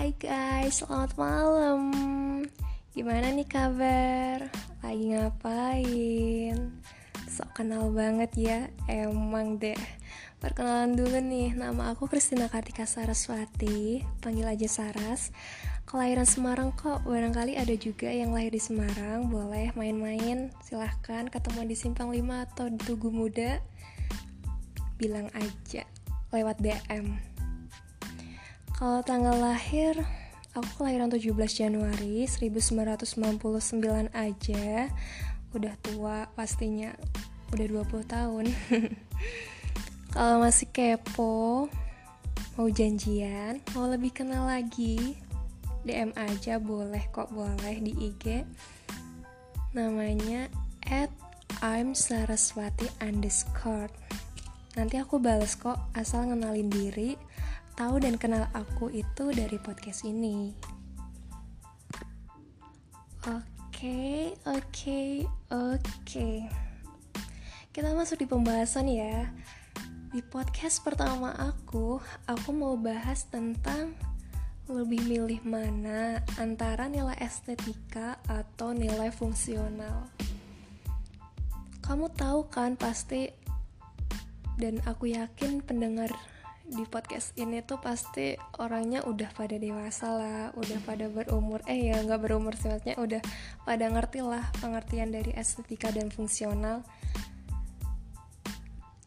Hai guys, selamat malam. Gimana nih kabar? Lagi ngapain? Sok kenal banget ya, emang deh. Perkenalan dulu nih, nama aku Kristina Kartika Saraswati. Panggil aja Saras. Kelahiran Semarang kok, barangkali ada juga yang lahir di Semarang. Boleh main-main, silahkan ketemu di Simpang 5 atau di Tugu Muda. Bilang aja, lewat DM kalau tanggal lahir, aku kelahiran 17 Januari 1999 aja. Udah tua pastinya, udah 20 tahun. Kalau masih kepo, mau janjian, mau lebih kenal lagi, DM aja boleh kok boleh di IG. Namanya at I'm Saraswati underscore. Nanti aku bales kok asal ngenalin diri tahu dan kenal aku itu dari podcast ini. Oke, oke, oke. Kita masuk di pembahasan ya. Di podcast pertama aku, aku mau bahas tentang lebih milih mana antara nilai estetika atau nilai fungsional. Kamu tahu kan pasti dan aku yakin pendengar di podcast ini tuh pasti orangnya udah pada dewasa lah, udah pada berumur, eh ya nggak berumur sih udah pada ngerti lah pengertian dari estetika dan fungsional.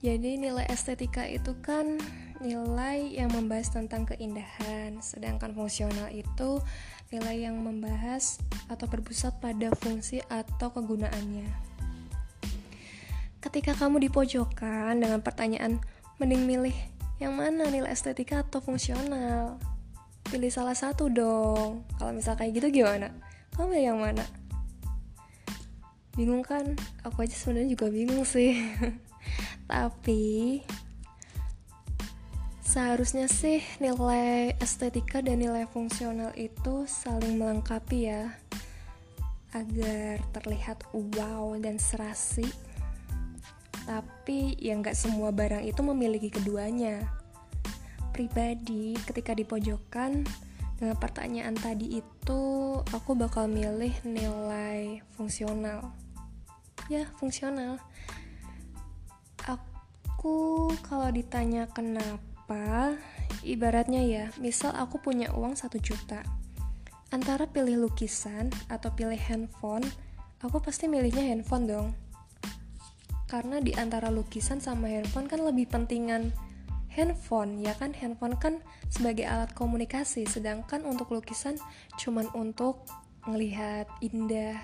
Jadi nilai estetika itu kan nilai yang membahas tentang keindahan, sedangkan fungsional itu nilai yang membahas atau berpusat pada fungsi atau kegunaannya. Ketika kamu di pojokan dengan pertanyaan mending milih yang mana nilai estetika atau fungsional? Pilih salah satu dong. Kalau misal kayak gitu gimana? Kamu yang mana? Bingung kan? Aku aja sebenarnya juga bingung sih. Tapi seharusnya sih nilai estetika dan nilai fungsional itu saling melengkapi ya agar terlihat wow dan serasi tapi ya nggak semua barang itu memiliki keduanya. Pribadi, ketika di pojokan dengan pertanyaan tadi itu, aku bakal milih nilai fungsional. Ya, fungsional. Aku kalau ditanya kenapa, ibaratnya ya, misal aku punya uang satu juta. Antara pilih lukisan atau pilih handphone, aku pasti milihnya handphone dong karena di antara lukisan sama handphone kan lebih pentingan handphone ya kan? Handphone kan sebagai alat komunikasi sedangkan untuk lukisan cuman untuk melihat indah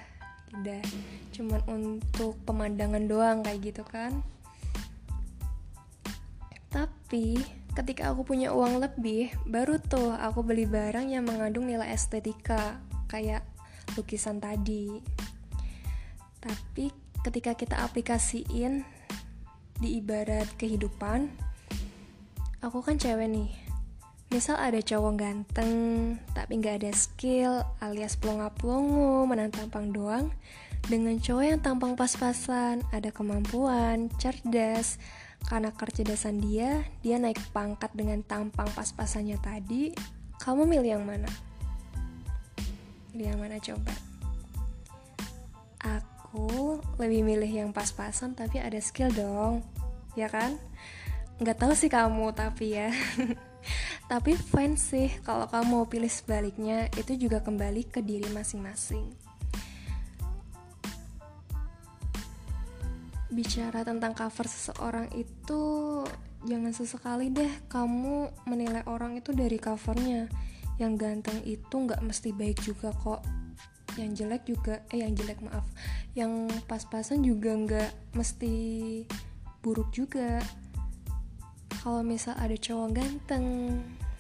indah. Cuman untuk pemandangan doang kayak gitu kan. Tapi ketika aku punya uang lebih baru tuh aku beli barang yang mengandung nilai estetika kayak lukisan tadi. Tapi ketika kita aplikasiin di ibarat kehidupan aku kan cewek nih. Misal ada cowok ganteng tapi nggak ada skill alias pelongo-pelongo menang tampang doang dengan cowok yang tampang pas-pasan ada kemampuan cerdas. Karena kecerdasan dia dia naik pangkat dengan tampang pas-pasannya tadi kamu milih yang mana? Milih yang mana coba? Aku lebih milih yang pas-pasan tapi ada skill dong. Ya kan nggak tahu sih kamu tapi ya. Tapi fine sih kalau kamu mau pilih sebaliknya itu juga kembali ke diri masing-masing. Bicara tentang cover seseorang itu jangan sesekali deh kamu menilai orang itu dari covernya. Yang ganteng itu nggak mesti baik juga kok. Yang jelek juga eh yang jelek maaf. Yang pas-pasan juga nggak mesti buruk juga kalau misal ada cowok ganteng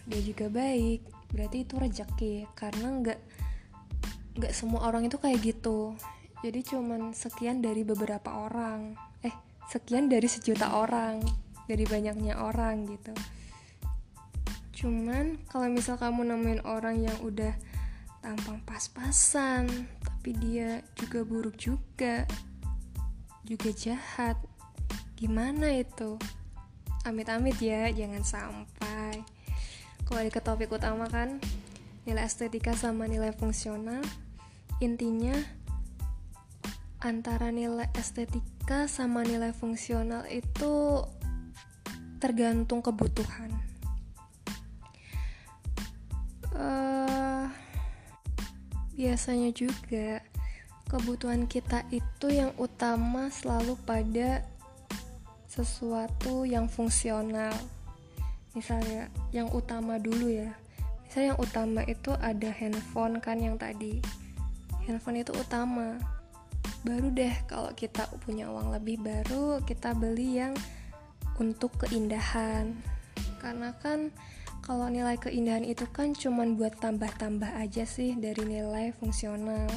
dia juga baik berarti itu rezeki karena nggak nggak semua orang itu kayak gitu. Jadi cuman sekian dari beberapa orang. Eh sekian dari sejuta orang dari banyaknya orang gitu. Cuman kalau misal kamu nemuin orang yang udah tampang pas-pasan tapi dia juga buruk juga juga jahat gimana itu amit-amit ya jangan sampai kembali ke topik utama kan. Nilai estetika sama nilai fungsional. Intinya antara nilai estetika sama nilai fungsional itu tergantung kebutuhan. Uh, biasanya juga kebutuhan kita itu yang utama selalu pada sesuatu yang fungsional. Misalnya yang utama dulu ya. Misalnya yang utama itu ada handphone kan yang tadi. Handphone itu utama. Baru deh kalau kita punya uang lebih baru kita beli yang untuk keindahan. Karena kan kalau nilai keindahan itu kan cuman buat tambah-tambah aja sih dari nilai fungsional.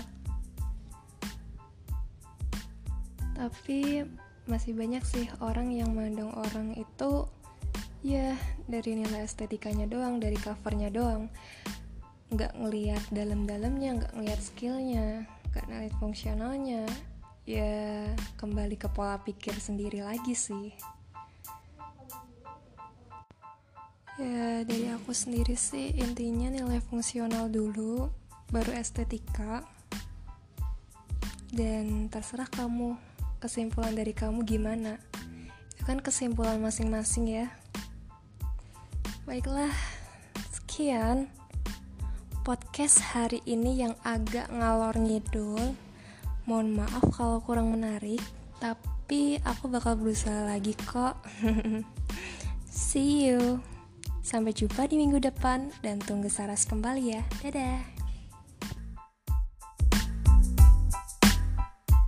Tapi masih banyak sih orang yang mandang orang itu ya dari nilai estetikanya doang dari covernya doang. Nggak ngelihat dalam-dalamnya nggak ngelihat skillnya nggak ngelihat fungsionalnya. Ya kembali ke pola pikir sendiri lagi sih. Ya dari aku sendiri sih intinya nilai fungsional dulu baru estetika. Dan terserah kamu kesimpulan dari kamu gimana itu kan kesimpulan masing-masing ya Baiklah, sekian podcast hari ini yang agak ngalor ngidul. Mohon maaf kalau kurang menarik, tapi aku bakal berusaha lagi kok. See you. Sampai jumpa di minggu depan dan tunggu Saras kembali ya. Dadah.